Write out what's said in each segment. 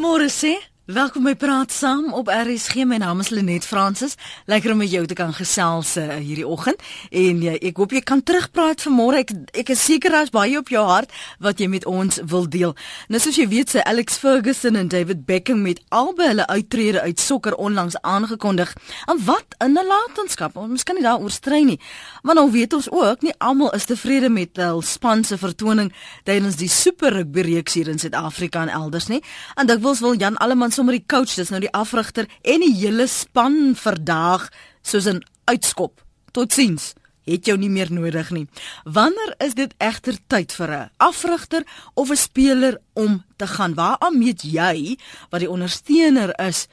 Môre sê Welkom by Praat Saam op RSG. My naam is Lenet Fransis. Lekker om met jou te kan gesels uh, hierdie oggend. En uh, ek hoop jy kan terugpraat vanmôre. Ek ek is seker daar's baie op jou hart wat jy met ons wil deel. Nou soos jy weet, se Alex Ferguson en David Beckham met albei hulle uittrede uit sokker onlangs aangekondig. En wat 'n nalatenskap. Ons miskien nie daaroor strei nie. Maar nou weet ons ook nie almal is tevrede met hul span se vertoning tydens die Super Rugby reeks hier in Suid-Afrika en elders nie. En dikwels wil Jan Alleman sommer die coach, dis nou die afrigter en die hele span verdaag soos 'n uitskop. Totsiens. Het jou nie meer nodig nie. Wanneer is dit egter tyd vir 'n afrigter of 'n speler om te gaan? Waaraan meet jy wat die ondersteuner is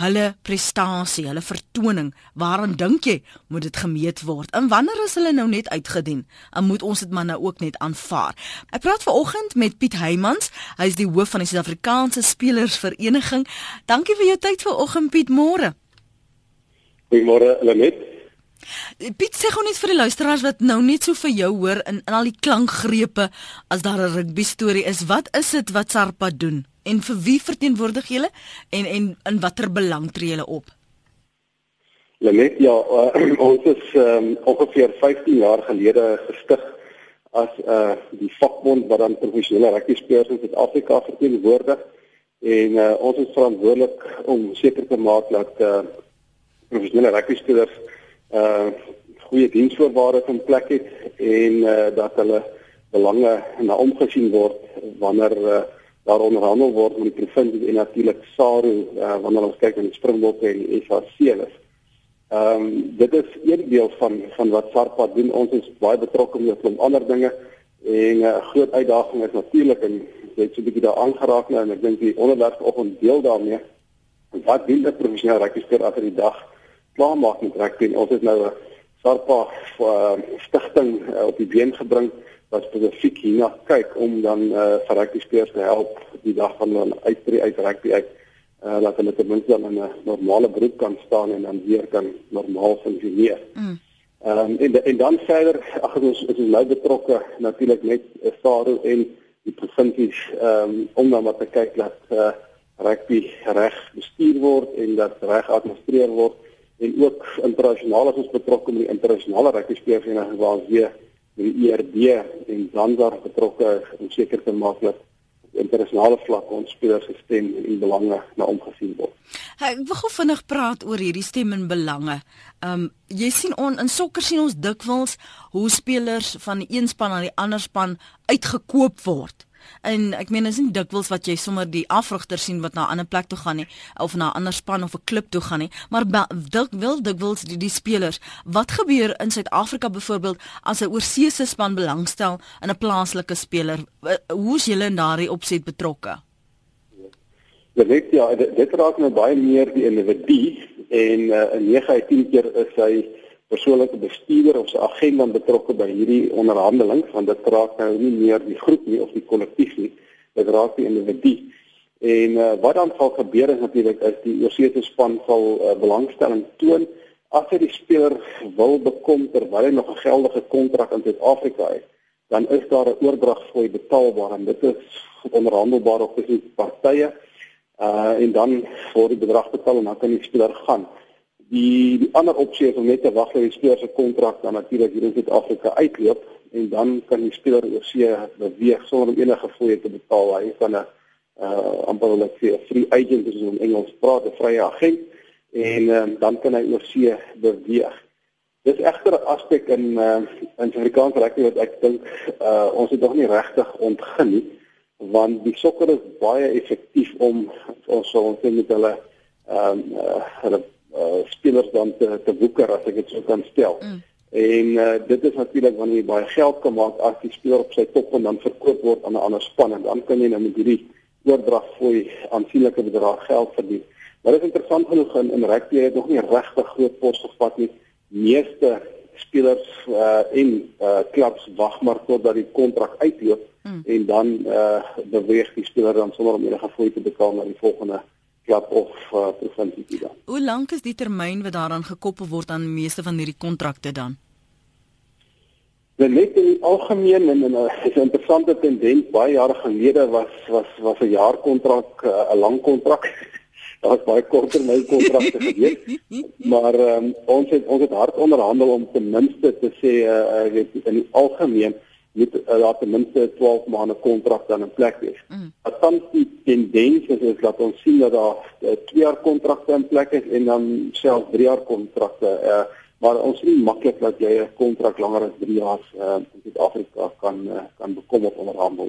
hulle prestasie, hulle vertoning, waaraan dink jy moet dit gemeet word? En wanneer is hulle nou net uitgedien? En moet ons dit maar nou ook net aanvaar? Ek praat ver oggend met Piet Heymans. Hy is die hoof van die Suid-Afrikaanse Spelersvereniging. Dankie vir jou tyd ver oggend Piet, môre. Goeiemôre Lenet. Piet sê gou net vir die luisteraars wat nou net so vir jou hoor in, in al die klankgrepe as daar 'n rugby storie is, wat is dit wat Sarpa doen? En vir wie verteenwoordig julle en en in watter belang tree julle op? Lenet ja, uh, ons is um, ongeveer 15 jaar gelede gestig as uh die vakbond wat dan professionele rugby spelers in Suid-Afrika verteenwoordig en uh, ons is verantwoordelik om seker te maak dat uh professionele rugby spelers uh goeie diensvoorwaardes in plek het en uh dat hulle belange na omgesien word wanneer uh daar onderhandel word met die provinsie en natuurlik SARU uh, wanneer ons kyk na die Springbokke en die SAC is. Ehm um, dit is een deel van van wat SARPA doen. Ons is baie betrokke met klomp ander dinge en 'n uh, groot uitdaging is natuurlik en jy het so 'n bietjie daar aangeraak nou en ek dink die onderwerp 'n deel daarmee. Wat doen 'n professionele rugbyster agter die dag klaar maak met rugby? Ons het nou 'n SARPA uh, stigting uh, op die been gebring wat spesifiek hierna kyk om dan eh uh, vir rugby spelers te help die dag van hulle uitbreek uit rugby uit eh uh, dat hulle ten minste dan in 'n normale beroep kan staan en dan weer kan normaal funksioneer. Mm. Ehm um, en en dan verder ag ons is ons nou betrokke natuurlik met SARU en die provinsies ehm um, om dan wat te kyk dat eh uh, rugby reg bestuur word en dat reg administreer word en ook internasionaal is ons betrokke met die internasionale rugby spelersvereniging waar ons weer die ERD en dan daar betrokke om seker te maak dat internasionale vlak ons spelers gestem en belange na omgesien word. Ek wil gou vinnig praat oor hierdie stem en belange. Ehm um, jy sien on, in sokker sien ons dikwels hoe spelers van een span na die ander span uitgekoop word. En ek meen is nie dikwels wat jy sommer die afrigter sien wat na 'n ander plek toe gaan nie of na 'n ander span of 'n klub toe gaan nie, maar dik wil dikwels die, die spelers. Wat gebeur in Suid-Afrika byvoorbeeld as 'n oorseese span belangstel in 'n plaaslike speler? Hoe is julle in daardie opset betrokke? Ja, weet jy, dit, dit raak nou baie meer die individu en uh, in 9 uit 10 keer is hy persoonlike bestuurder of sy agent dan betrokke by hierdie onderhandeling want dit raak nou nie meer die groep nie of die kollektief nie dit raak die individu. En uh, wat dan sal gebeur is natuurlik is die oorsese span sal uh, belangstelling toon as hy die speler wil bekom terwyl hy nog 'n geldige kontrak in Suid-Afrika het dan is daar 'n oordragfooi betaalbaar en dit is onderhandelbaar op tussen partye uh, en dan word die bedrag betaal en dan kan die speler gaan Die die ander opsie is om net te wag vir die speler se kontrak dan natuurlik hier in Suid-Afrika uitloop en dan kan die speler oor see beweeg sonder om enige fooie te betaal. Hy is dan 'n uh amper wil ek sê 'n free agent soos in Engels praat, 'n vrye agent en um, dan kan hy oor see beweeg. Dis egter 'n aspek in uh in Suid-Afrikaanse rugby wat ek dink uh ons het nog nie regtig ontgin nie want die sokker is baie effektief om ons sou ons met hulle ehm um, uh, uh, spelers dan te te woeker as ek dit sou kan stel. Mm. En uh, dit is natuurlik wanneer jy baie geld kan maak as die speler op sy top en dan verkoop word aan 'n ander span en dan kan jy nou met hierdie oordrag fooi aansienlike bedrag geld verdien. Maar dit is interessant genoeg in, in rugby het nog nie regtig groot pos gevat nie. Meeste spelers uh, en uh, klubs wag maar totdat die kontrak uitloop mm. en dan uh, beweeg die speler dan sonder om enige fooi te betaal na die volgende klub of uh, provinsie dan. Hoe lank is die termyn wat daaraan gekoppel word aan meeste van hierdie kontrakte dan? net in die algemeen en 'n interessante tendens baie jare gelede was was was 'n jaarkontrak eh, 'n lang kontrak. Daar was baie korter my kontrakte gewees. Maar um, ons het ons het hard onderhandel om ten minste te sê uh, weet in die algemeen moet uh, daar ten minste 12 maande kontrak dan in plek wees. Mm. Wat dan die tendens is, is dat ons sien dat daar 2 uh, jaar kontrakte in plek is en dan selfs 3 jaar kontrakte uh, maar ons sien maklik dat jy 'n kontrak langer as 3 jaar uh, in Suid-Afrika kan uh, kan bekom op onderhandel.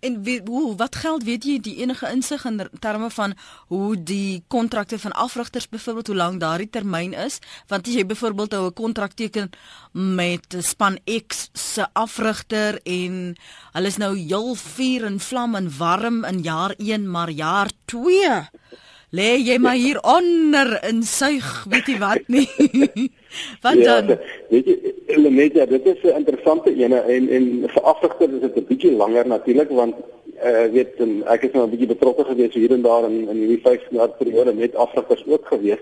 En wie, hoe wat geld weet jy die enige insig in terme van hoe die kontrakte van afrigters byvoorbeeld hoe lank daardie termyn is want as jy byvoorbeeld 'n kontrak teken met span X se afrigter en hulle is nou heel vuur en vlam en warm in jaar 1 maar jaar 2 lê jy maar hier onder in suig, weet jy wat nie. wat ja, dan? Weet jy, ja, dit is 'n interessante ene en en vir Afrika is dit 'n bietjie langer natuurlik want uh weet en ek is nou 'n bietjie betrokke gewees hier en daar in in hierdie 5 jaar periode met Afrikas ook gewees.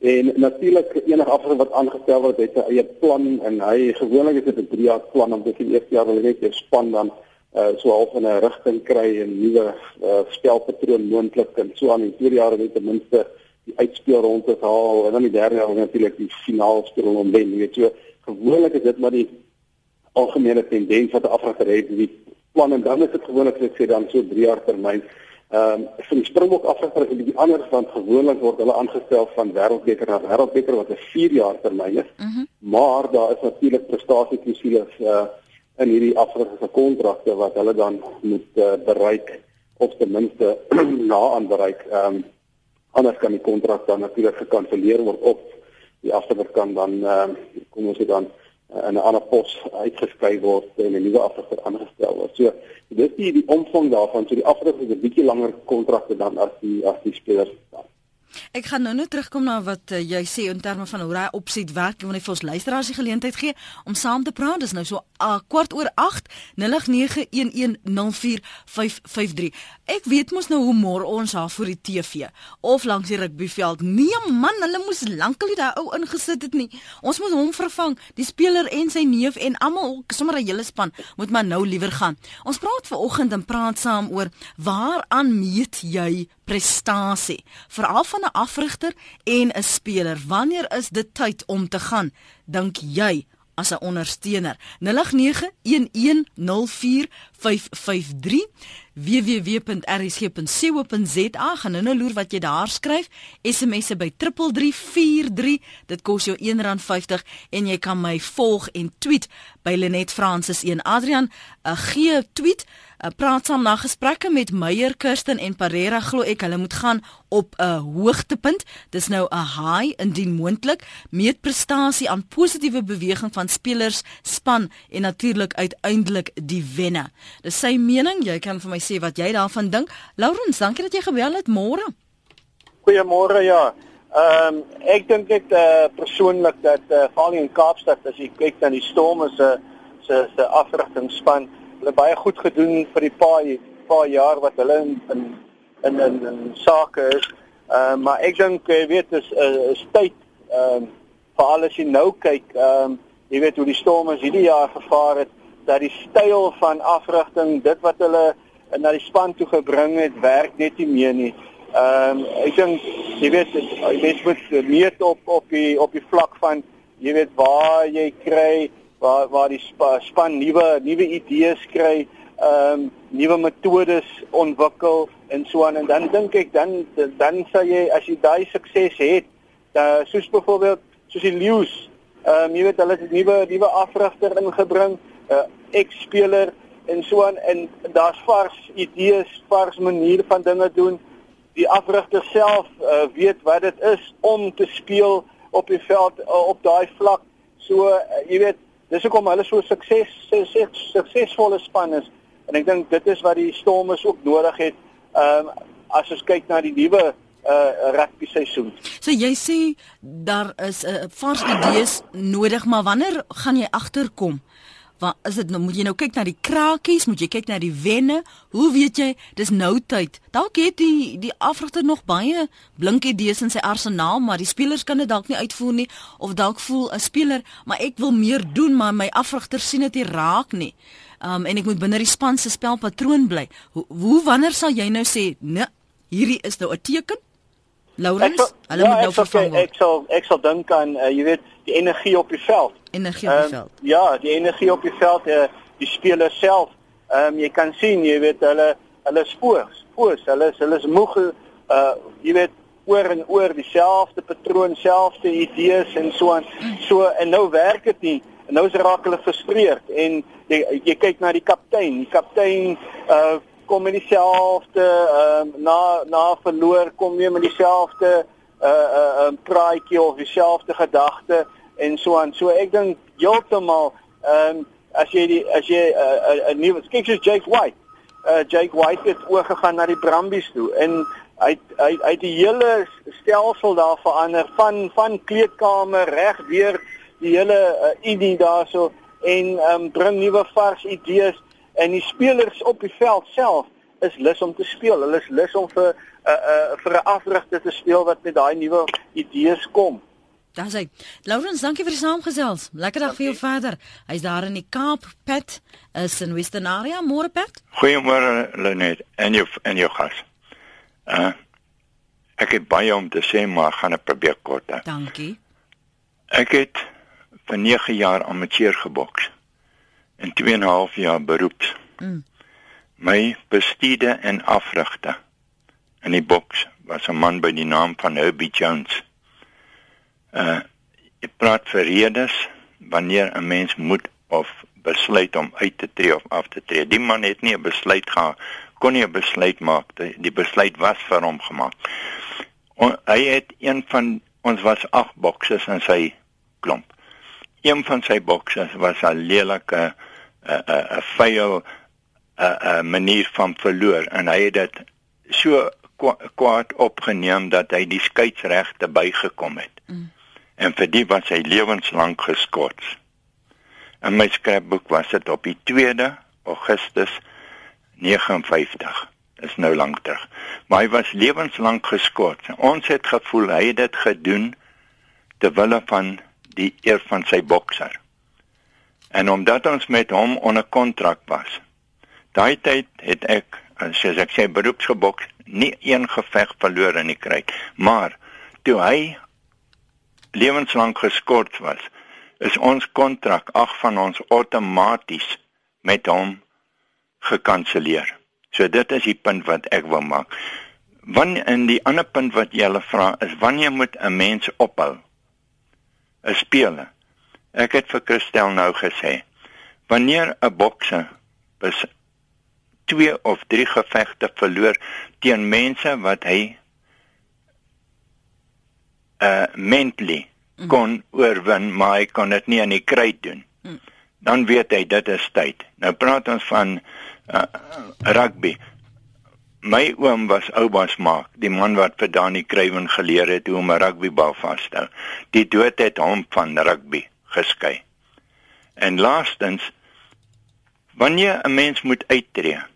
En natuurlik enige Afrika wat aangestel word, het 'n eie plan en hy gewoonlik is dit 'n 3 jaar plan om dit in die eerste jaar wil net jou span dan uh so half in 'n rigting kry en nuwe uh, spelpatroon moontlik en so aan in tweede jare net ten minste die uitspeel rond te haal en dan die derde jaar natuurlik die finaal speel om wen. Jy weet so gewoonlik is dit maar die algemene tendens wat afgeter het die plan en dan is dit gewoonlik ek sê dan so 3 jaar termyn. Ehm um, vir die Springbok afgeter is 'n bietjie anders want gewoonlik word hulle aangestel van wêreldbeker na wêreldbeker wat 'n 4 jaar termyn is. Mm -hmm. Maar daar is natuurlik prestasieklousules uh in hierdie afgerigte kontrakte wat hulle dan moet uh, bereik of ten minste na aan bereik. Ehm um, anders kan die kontrak dan natuurlik gekanselleer word of die afgerigte kan dan ehm uh, kom ons sê dan uh, in 'n ander pos uitgeskryf word en 'n nuwe afgerigte aangestel word. So dis die die omvang daarvan. So die afgerigte is 'n bietjie langer kontrakte dan as die as die spelers. Ek gaan nou net terugkom na wat uh, jy sê in terme van hoe hy opset werk en wanneer hy vir ons luisteraars die geleentheid gee om saam te praat. Dis nou so uh, kwart oor 8 0891104553. Ek weet mos nou hoe môre ons haar voor die TV of langs die rugbyveld. Nee man, hulle moes lankal daai ou ingesit het nie. Ons moet hom vervang. Die speler en sy neef en almal sommer 'n hele span moet maar nou liewer gaan. Ons praat ver oggend en praat saam oor waaraan meet jy prestasie? Veral van 'n afrigter en 'n speler. Wanneer is dit tyd om te gaan? Dink jy as 'n ondersteuner? 0891104553 www.rsg.co.za gaan nou loer wat jy daar skryf SMS'e by 3343 dit kos jou R1.50 en jy kan my volg en tweet by Lenet Francis 1 Adrian 'n uh, gee tweet praat saam na gesprekke met Meyer Kirsten en Parera. Glo ek hulle moet gaan op 'n uh, hoogtepunt. Dis nou 'n high indien moontlik meet prestasie aan positiewe beweging van spelers span en natuurlik uiteindelik die wenne. Dis sy mening. Jy kan vir my sê wat jy daarvan dink. Laurens, dankie dat jy gebel het. Môre. Goeiemôre ja. Ehm um, ek dink ek uh, persoonlik dat uh, veral in Kaapstad as jy kyk na die storme se se se afrigtingspan, hulle baie goed gedoen vir die paar paar jaar wat hulle in in in in, in sake is. Ehm uh, maar ek dink jy weet is uh, is tyd ehm um, veral as jy nou kyk ehm um, jy weet hoe die storme hierdie jaar gevaar het dat die styl van afrigting, dit wat hulle na die span toe gebring het, werk net nie meer nie. Ehm um, ek dink jy weet jy moet meet op op die op die vlak van jy weet waar jy kry waar waar die spa, span nuwe nuwe idees kry, ehm um, nuwe metodes ontwikkel en so aan en dan dink ek dan dan sal jy as jy daai sukses het, dan soos byvoorbeeld soos die Lions, ehm um, jy weet hulle het 'n nuwe nuwe afrigter ingebring, 'n uh, ex-speler en so aan en daar's vars idees, vars maniere van dinge doen. Die afrigter self uh, weet wat dit is om te speel op die veld uh, op daai vlak. So uh, jy weet, dis hoekom hulle so sukses suksesvolle span is. En ek dink dit is wat die Stormers ook nodig het. Ehm um, as ons kyk na die nuwe uh rugby seisoen. So jy sê daar is 'n uh, vars idees nodig, maar wanneer gaan jy agterkom? Wat is dit nou moet jy nou kyk na die krakies, moet jy kyk na die wenne? Hoe weet jy dis nou tyd? Dalk het die die afrigter nog baie blink idees in sy arsenaal, maar die spelers kan dit dalk nie uitvoer nie of dalk voel 'n speler, maar ek wil meer doen, maar my afrigter sien dit nie raak nie. Um en ek moet binne die span se spelpatroon bly. Hoe, hoe wanneer sal jy nou sê, "Nee, hierdie is nou 'n teken"? Laurens, hulle ja, moet nou vervang word. Ek sal ek sal dink aan uh, jy weet die energie op die veld. Energie op die um, veld. Ja, die energie op die veld, uh, die spelers self. Ehm um, jy kan sien, jy weet hulle hulle spoor, spoor, hulle is hulle is moeg uh jy weet oor en oor dieselfde patroon, selfde idees en so aan. So en nou werk dit nie. En nou is raak hulle frustreerd en jy jy kyk na die kaptein. Die kaptein uh kom met dieselfde ehm uh, na na verloor kom weer met dieselfde uh uh 'n uh, praatjie of dieselfde gedagte en so aan. So ek dink heeltemal ehm um, as jy die as jy 'n uh, 'n nuwe kyk soos Jake White. Uh Jake White het oorgegaan na die Brumbies toe en hy hy hy die hele stelsel daar verander van van kleedkamer reg weer die hele uh, idee daarso en um, bring nuwe vars idees en die spelers op die veld self is lus om te speel. Hulle is lus om vir 'n uh, uh, vir 'n afrigter te speel wat met daai nuwe idees kom. Daar sê Laurens, dankie vir die saamgesels. Lekker dag vir jou verder. Hy's daar in die Kaap, Pet, is in Western Area, môre Pet. Goeiemôre Lenet en jou en jou gas. Uh ek het baie om te sê, maar gaan ek probeer kort hou. Dankie. Ek het vir 9 jaar amateur geboks en 2 en 'n half jaar beroeps. Mm. My bestuurde en afrigter in die boks was 'n man by die naam van Herbie Jones. Uh ek praat vir redes wanneer 'n mens moet of besluit om uit te tree of af te tree. Die man het nie 'n besluit gehad kon nie 'n besluit maak die, besluit was vir hom gemaak. On, hy het een van ons was ag boksers in sy klomp een van sy bokse was 'n lelike 'n 'n 'n vuil 'n 'n manier van verloor en hy het dit so kwaad opgeneem dat hy die skeidsregte bygekom het. Mm. En vir dit was hy lewenslank geskort. In my skryfboek was dit op die 2de Augustus 59. Is nou lank terug. Maar hy was lewenslank geskort. Ons het gevoel hy het dit gedoen ter wille van die eer van sy bokser. En omdat ons met hom onder kontrak was. Daai tyd het ek soos ek sê beroepsgeboks nie een geveg verloor in die kruit, maar toe hy lewenslank geskort was, is ons kontrak ag van ons outomaties met hom gekanselleer. So dit is die punt wat ek wil maak. Wanneer in die ander punt wat jy hulle vra is wanneer moet 'n mens ophou 'n speler. Ek het vir Christel nou gesê, wanneer 'n bokser twee of drie gevegte verloor teen mense wat hy uh mentally mm. kon oorwin, maar hy kon dit nie aan die kruit doen. Mm. Dan weet hy dit is tyd. Nou praat ons van uh, rugby. My oom was Oubaas maak, die man wat vir Dani Kruiven geleer het hoe om 'n rugbybal vas te hou. Die dood het hom van rugby geskei. En laastens wanneer 'n mens moet uittreë.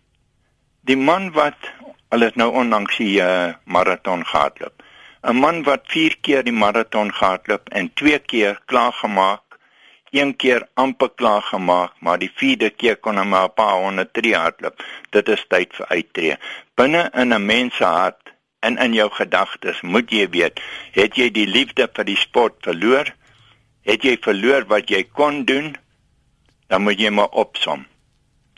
Die man wat al het nou onlangs die uh, maraton gehardloop. 'n Man wat 4 keer die maraton gehardloop en 2 keer klaar gemaak een keer amper klaar gemaak, maar die vierde keer kon maar 'n paar honderd tree hardloop. Dit is tyd vir uittreë. Binne in 'n mens se hart en in jou gedagtes moet jy weet, het jy die liefde vir die sport verloor? Het jy verloor wat jy kon doen? Dan moet jy maar opsom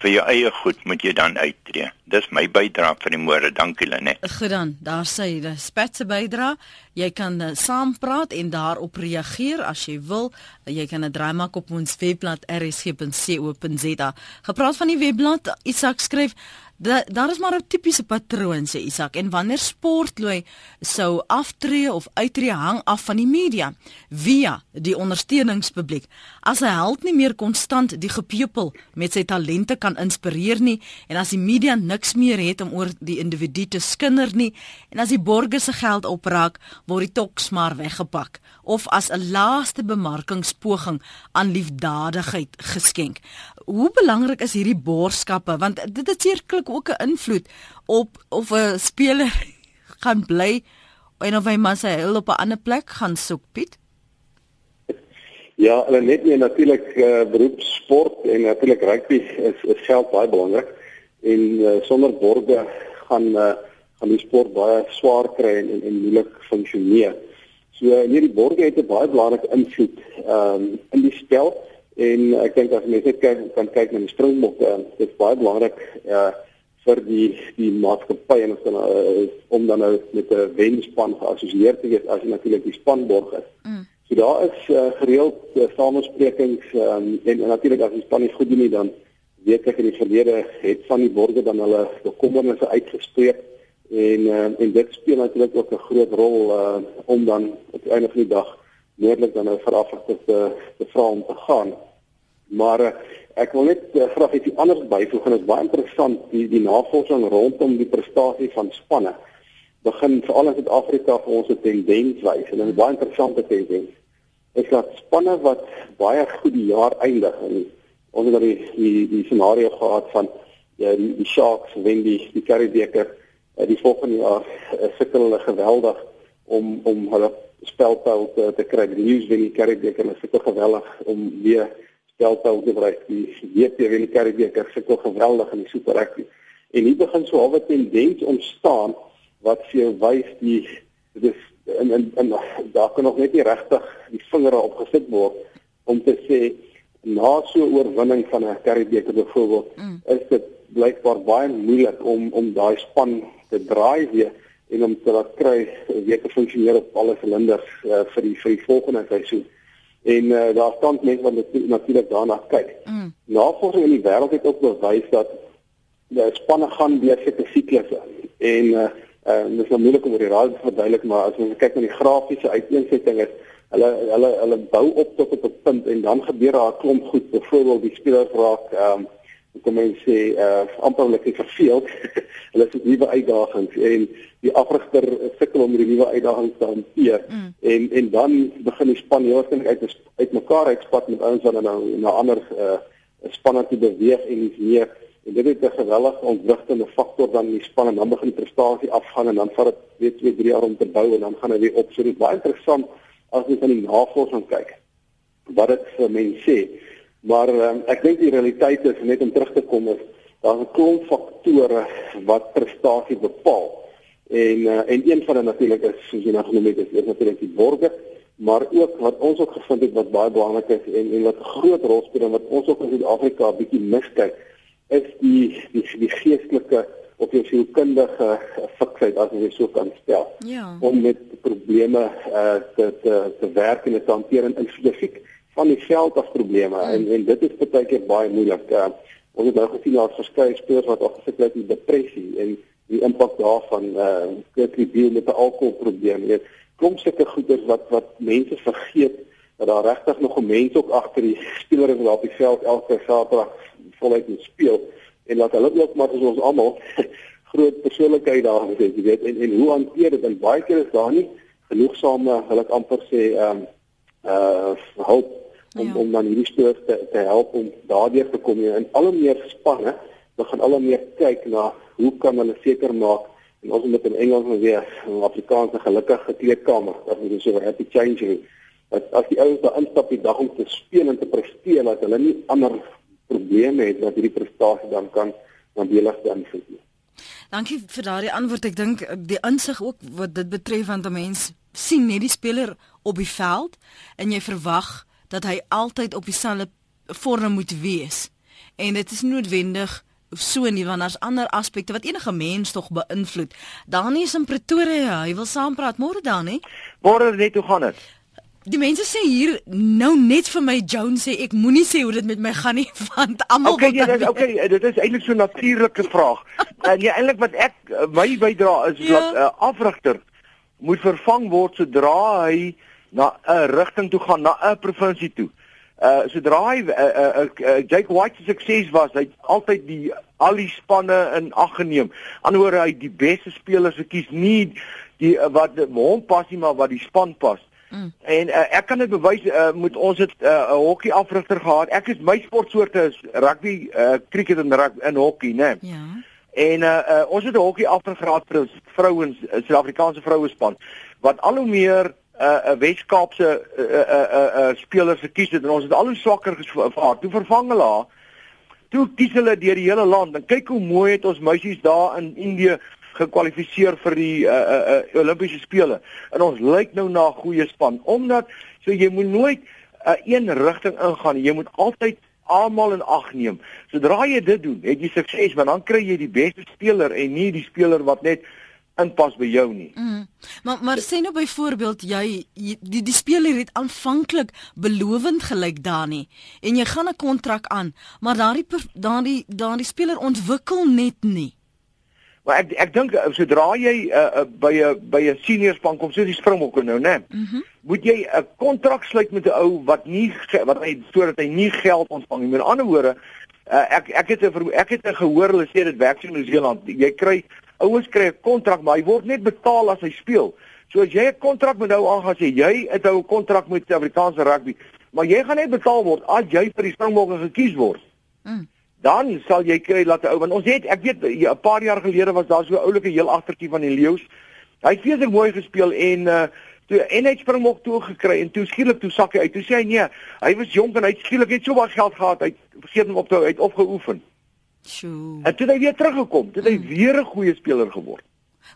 vir jou eie goed moet jy dan uittreë. Dis my bydrae vir die môre. Dankie Lenet. Goed dan, daar sê jy, dis spetse bydrae. Jy kan uh, saam praat en daarop reageer as jy wil. Jy kan 'n draai maak op ons webblad rsg.co.za. Gepraat van die webblad, Isak skryf Da, daar is maar 'n tipiese patroon sê Isak en wanneer sportlooi sou aftree of uittreë hang af van die media via die ondersteuningspubliek. As 'n held nie meer konstant die gepeupel met sy talente kan inspireer nie en as die media niks meer het om oor die individu te skinder nie en as die borgers se geld opraak, word die toks maar weggepak of as 'n laaste bemarkingspoging aan liefdadigheid geskenk. hoe belangrik is hierdie borgskappe want dit het sekerlik ook 'n invloed op of 'n speler gaan bly en of hy maar sy hul op 'n ander plek gaan soek Piet. Ja, hulle net nie natuurlik uh, beroepsport en natuurlik rugby is is geld baie belangrik en uh, sonder borge gaan uh, gaan die sport baie swaar kry en en, en moeilik funksioneer. So hierdie borge het 'n baie belangrike invloed um, in die spel en ek dink as mense kyk kan kyk na die springbokke, uh, dit is baie belangrik uh, vir die die maatskappy en ons dan uh, om dan nou met 'n wenspan geassosieer te wees as jy natuurlik die spanborg is. Mm. So daar is uh, gereeld uh, samesprekings um, en, en natuurlik as die span nie goed doen nie dan weet ek in die verlede het van die borgers dan hulle bekommernisse uitgespreek en uh, en dit speel natuurlik ook 'n groot rol uh, om dan op die einde van die dag moontlik dan 'n verafsigte te te vra om te gaan. Maar uh, ek wil net uh, graag iets anders byvoeg en dit is baie interessant die die navorsing rondom die prestasie van spanne begin veral in Suid-Afrika vir ons 'n tendens wys en dit is baie interessante tendens. Is dat spanne wat baie goed die jaar eindig en ons het die die, die scenario gehad van ja, die, die Sharks wen die die Currie uh, die volgende jaar uh, sukkel hulle geweldig om om hulle spelpyl te, te kry. Die News wen die beker en sukkel geweldig om weer spelpyl te bereik. Die WP wen die Currie beker sukkel geweldig in die Super Rugby. En hier begin so 'n tendens ontstaan wat vir jou wys die dit is en en, en daar kan nog net nie regtig die vingere op gesit word om te sê na so 'n oorwinning van 'n Currie beker byvoorbeeld mm. is dit blykbaar baie moeilik om om daai span te draai weer en om te laat kry weer te funksioneer op alle silinders uh, vir die vir die volgende seisoen. En uh, daar staan mense wat natuurlik daarna kyk. Mm. Navorsing in die wêreld het ook bewys dat die spanne gaan deur sekere siklusse en uh, uh, dit is nou moeilik om oor die raad te verduidelik maar as ons kyk na die grafiese uiteensetting is hulle hulle hulle bou op tot op 'n punt en dan gebeur daar 'n klomp goed byvoorbeeld die spelers raak ehm um, hoe kom ek sê uh amperlik verveeld. hulle het nuwe uitdagings en die afrigter sukkel om hierdie nuwe uitdagings te hanteer. Mm. En en dan begin die span heel waarskynlik uit uit mekaar uitspat met ouens wat nou na ander uh spanne te beweeg en iets meer. En dit is 'n geweldige ontwrigtende faktor dan die span en dan begin die prestasie afgaan en dan vat dit weer 2, 3 jaar om te bou en dan gaan hy weer op. So dit is baie interessant as jy van die navorsing kyk. Wat dit vir mense sê Maar um, ek dink die realiteit is net om terug te kom is daar's 'n klomp faktore wat prestasie bepaal. En uh, en een van hulle natuurlik is soos jy nou genoem het, is natuurlik die borgers, maar ook wat ons ook gevind het wat baie belangrik is en en wat 'n groot rol speel en wat ons ook in Suid-Afrika 'n bietjie miskyk, is die die die geestelike of die sielkundige fiksheid as jy so kan stel. Ja. Om met probleme uh, te te te werk en te hanteer en spesifiek van die veld af probleme hmm. en en dit is baie keer baie moeilik. Uh, ons het nou gesien daar's verskeie spelers wat afgesit het met depressie en die impak daarvan uh eh, kritiek met 'n alkoholprobleem. Jy kom sulke goeders wat wat mense vergeet dat daar regtig nog 'n mens ook agter die speler is wat op die veld elke Saterdag voluit moet speel en laat hulle ook maar soos ons almal groot persoonlikheid daar het, jy weet en en hoe hanteer dit en baie keer is daar nie genoegsame, hulle kan amper sê ehm um, uh hulp om ja. om dan hierdie stoor te te help om daardeur te kom en al hoe meer spanne begin al hoe meer kyk na hoe kan hulle seker maak en ons moet in Engels nou weer 'n Afrikaanse gelukkige kleedkamer as ons so 'n happy change het dat as die ouens daar instap die dag om te speel en te presteer dat hulle nie ander probleme het dat hierdie prestasie dan kan nadelig beïnvloed nie. Dankie vir daardie antwoord. Ek dink die insig ook wat dit betref want 'n mens sien net die speler op die veld en jy verwag dat hy altyd op dieselfde vorm moet wees. En dit is noodwendig so nie want daar's ander aspekte wat enige mens tog beïnvloed. Danie is in Pretoria, hy wil saampraat môre dan, hè? Môre net hoe gaan dit? Die mense sê hier nou net vir my Jones sê ek moenie sê hoe dit met my gaan nie want almal Okay, ja, dit is okay, dit is eintlik so 'n natuurlike vraag. en ja, eintlik wat ek my bydra is ja. dat 'n uh, afrigter moet vervang word sodra hy na 'n rigting toe gaan na 'n provinsie toe. Uh sodra hy uh, uh, uh, Jake White se sukses was, hy het altyd die al die spanne in ag geneem. Anderswoorde hy die beste spelers gekies, nie die uh, wat hom pas nie, maar wat die span pas. Mm. En uh, ek kan dit bewys uh, moet ons het 'n uh, hokkie afrigter gehad. Ek is my sportsoorte is rugby, uh, cricket en rugby en hokkie, né? Nee. Ja. En uh, uh, ons het 'n hokkie afrigraad vir vrouens, Suid-Afrikaanse vroue span wat al hoe meer 'n uh, Weskaapse uh, uh, uh, uh, spelers gekies het en ons het al hoe swakker gevaar. Toe vervang hulle haar. Toe kies hulle deur die hele land en kyk hoe mooi het ons meisies daar in Indië gekwalifiseer vir die uh, uh, uh, Olimpiese spele. En ons lyk nou na 'n goeie span omdat so jy moet nooit uh, een rigting ingaan. Jy moet altyd almal in ag neem. Sodra jy dit doen, het jy sukses, want dan kry jy die beste speler en nie die speler wat net inpas by jou nie. Mm. Maar maar sê nou byvoorbeeld jy, jy die die speler het aanvanklik belovend gelyk daar nie en jy gaan 'n kontrak aan, maar daardie daardie daardie speler ontwikkel net nie. Maar ek ek dink eh, sodra jy uh, uh, by 'n by 'n senior span kom soos die Springbokke nou, né? Mm -hmm. Moet jy 'n kontrak sluit met 'n ou wat nie wat hy sodat hy nie geld ontvang nie. Met ander woorde, uh, ek ek het 'n ek het 'n gehoor hulle sê dit werk in Nieu-Seeland. Jy kry ouens kry 'n kontrak, maar hy word net betaal as hy speel. So as jy 'n kontrak met hom aangaan, sê jy het nou 'n kontrak met Suid-Afrikaanse rugby, maar jy gaan net betaal word as jy vir die Springbokke gekies word. Mm dan sal jy kry dat 'n ou want ons het ek weet 'n paar jaar gelede was daar so 'n oulike heel agtertjie van die leeu's. Hy het feeslik mooi gespeel en uh toe en hy het springbok toe gekry en toe skielik toe sak hy uit. Toe sê hy nee, hy was jonk en hy het skielik net so baie geld gehad. Hy vergeet hom op te hou, hy het opgeoefen. Sjoe. En toe hy weer teruggekom, toe hy mm. weer 'n goeie speler geword.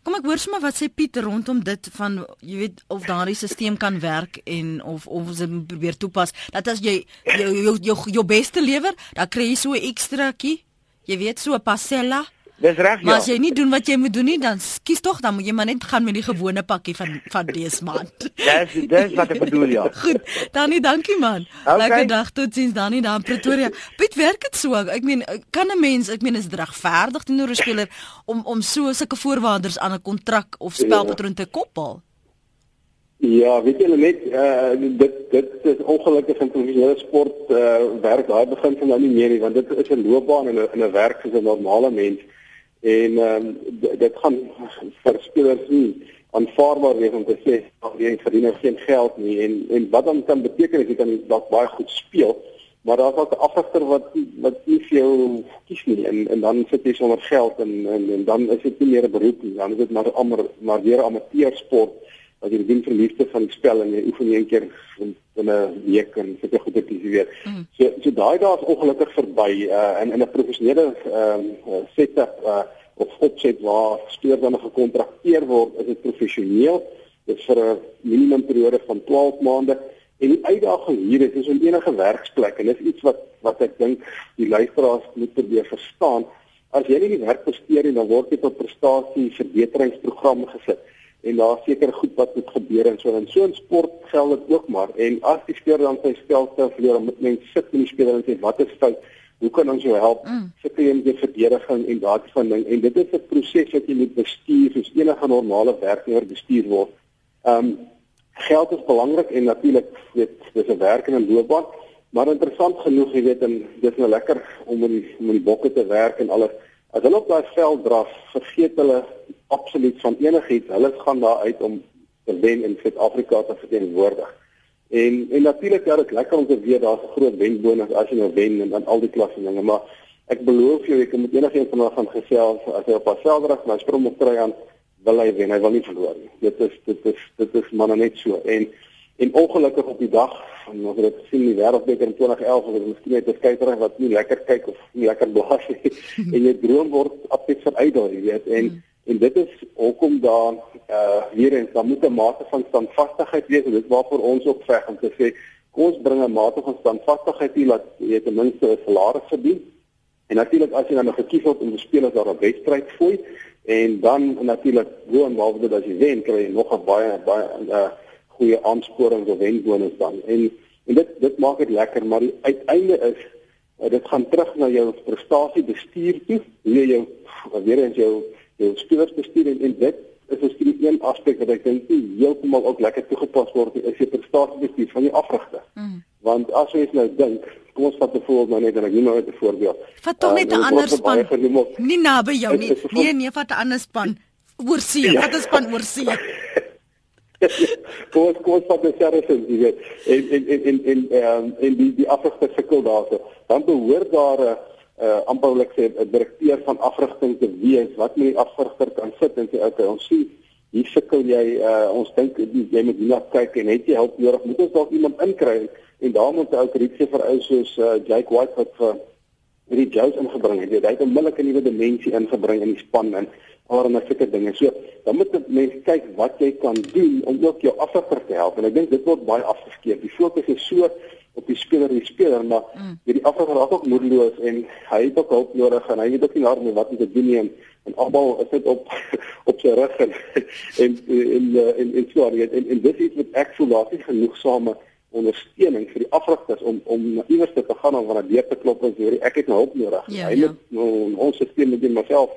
Kom ek hoor sommer wat sê Piet rondom dit van jy weet of daardie stelsel kan werk en of of ons dit probeer toepas. Dat as jy jou jou jou, jou beste lewer, dan kry jy so 'n ekstraatjie. Jy weet so 'n passella. Dis reg ja. Maar as jy nie doen wat jy moet doen nie, dan kies tog dan moet jy maar net gaan met die gewone pakkie van van dese maand. Dis dis wat ek bedoel ja. Goed. Danny, dankie man. Okay. Lekker dag totsiens Danny daar in Pretoria. Piet, werk dit so? Ek meen kan 'n mens, ek meen is dit regverdig teenoor 'n speler om om so sulke voorwaardes aan 'n kontrak of spelpatroon te koppel? Ja, weet jy net uh dit dit is ongelukkig in professionele sport uh werk daai begin van nou nie meer nie want dit is 'n loopbaan en 'n 'n werk vir 'n normale mens en ehm um, dit gaan vir spelers nie aanvaarbaar wees om te sê jy verdien nou geen geld nie. En en wat dan kan beteken as jy kan dalk baie goed speel maar daar's ook 'n afsigter wat wat nie vir jou kies nie. En en dan sit jy sonder geld en en, en dan is dit nie meer 'n beroep nie. Dan is dit maar amper maar weer 'n wat jy doen vir liefde van die spel en jy oefen een keer in 'n week en sulke goede kies jy weet. Mm. So so daai dae is ongelukkig verby uh, in in 'n professionele ehm uh, setup uh, of opset waar dan gekontrakteer word, is dit professioneel. Dit vir 'n minimum periode van 12 maande en die uitdaging hier is is om enige werksplek en dis iets wat wat ek dink die luisteraars moet probeer verstaan. As jy nie die werk presteer nie, dan word jy tot prestasie verbeteringsprogramme gesit en daar seker goed wat moet gebeur en so en so in sport geld dit ook maar. En as die speler dan sy spel te verloor dan moet mens sit met die speler en sê wat is fout? Hoe kan ons jou help? Mm. sit jy in die verdediging en daardie van ding. En dit is 'n proses wat jy moet bestuur soos enige normale werknemer bestuur word. Ehm um, geld is belangrik en natuurlik weet dis 'n werk en 'n loopbaan maar interessant genoeg jy weet en dis nou lekker om in die, om in die bokke te werk en alles. As hulle op daai veld draf vergeet hulle absoluut van enigiets. Hulle gaan daar uit om te wen in Suid-Afrika te verteenwoordig. En en natuurlik ja, dit lekker om te weet daar's 'n groot wenbonus as jy nou wen en dan al die klasse dinge, maar ek beloofs jou ek moet enigiets van hulle gaan gesels as hy op Asseldrag my sprom op kry aan wil hy wen, hy wil nie verloor nie. Dit is dit is dit is maar net so. En en ongelukkig op die dag en ons het gesien in die wêreldbeker in 2011 was dit miskien net 'n skeierig wat nie lekker kyk of nie lekker blaas nie. en jy droom word absoluut veruitdaag, jy weet. En mm En dit is hoekom daar uh weer eens dan moet 'n mate van standvastigheid wees en dit waarvoor ons ook veg om te sê kom ons bring 'n mate van standvastigheid hier dat jy ten minste 'n salaris verdien. En natuurlik as jy dan nog gekies word om te speel as daar 'n wedstryd fooi en dan natuurlik hoe en dit as jy wen kry jy nog 'n baie baie 'n uh, goeie aansporing of wenbonus dan. En en dit dit maak dit lekker maar die uiteinde is uh, dit gaan terug na jou prestasie bestuur toe, hoe jy jou weer eens jou jou spelersbestuur en, en dit is miskien een aspek wat ek dink nie heeltemal ook lekker toegepas word nie, is die prestasiebestuur van die afrigter. Mm. Want as jy nou dink, kom ons vat 'n voorbeeld nou net en ek noem nou 'n voorbeeld. Vat tog net 'n uh, ander span. Nie naby jou nie. Nee, nee, vat 'n ander span. Oorsee, ja. wat is span oorsee? kom ons kom ons vat die Saracens, jy weet. En en en en en ehm en die die afrigter sukkel daarso. Dan behoort daar 'n uh, amperlik sê 'n direkteur van afrigting te wees wat met die afrigter kan sit en sê okay, ons sien hier sukkel jy uh, ons dink jy moet hierna kyk en het jy hulp nodig? Moet ons dalk iemand inkry en daarom moet ook Rietse vir ou soos uh, Jake White wat vir hierdie Jones ingebring het. Hy het 'n onmiddellike nuwe dimensie ingebring in die span en allerlei sulke dinge. So, dan moet mense kyk wat jy kan doen om ook jou afrigter te help. En ek dink dit word baie afgeskeep. Die fokus is so op die speler, die speler, maar mm. die afrigter raak ook moedeloos en hy het ook hulp nodig en hy weet ook nie nou wat hy te doen nie en, en almal is dit op op sy rug en en en en en so aan. En, en dit is met eksolasie genoegsame ondersteuning vir die afrigters om om iewers te gaan om van 'n deur te klop en sê ek het nou hulp nodig. Ja, hy moet ja. nou ons stelsel met homself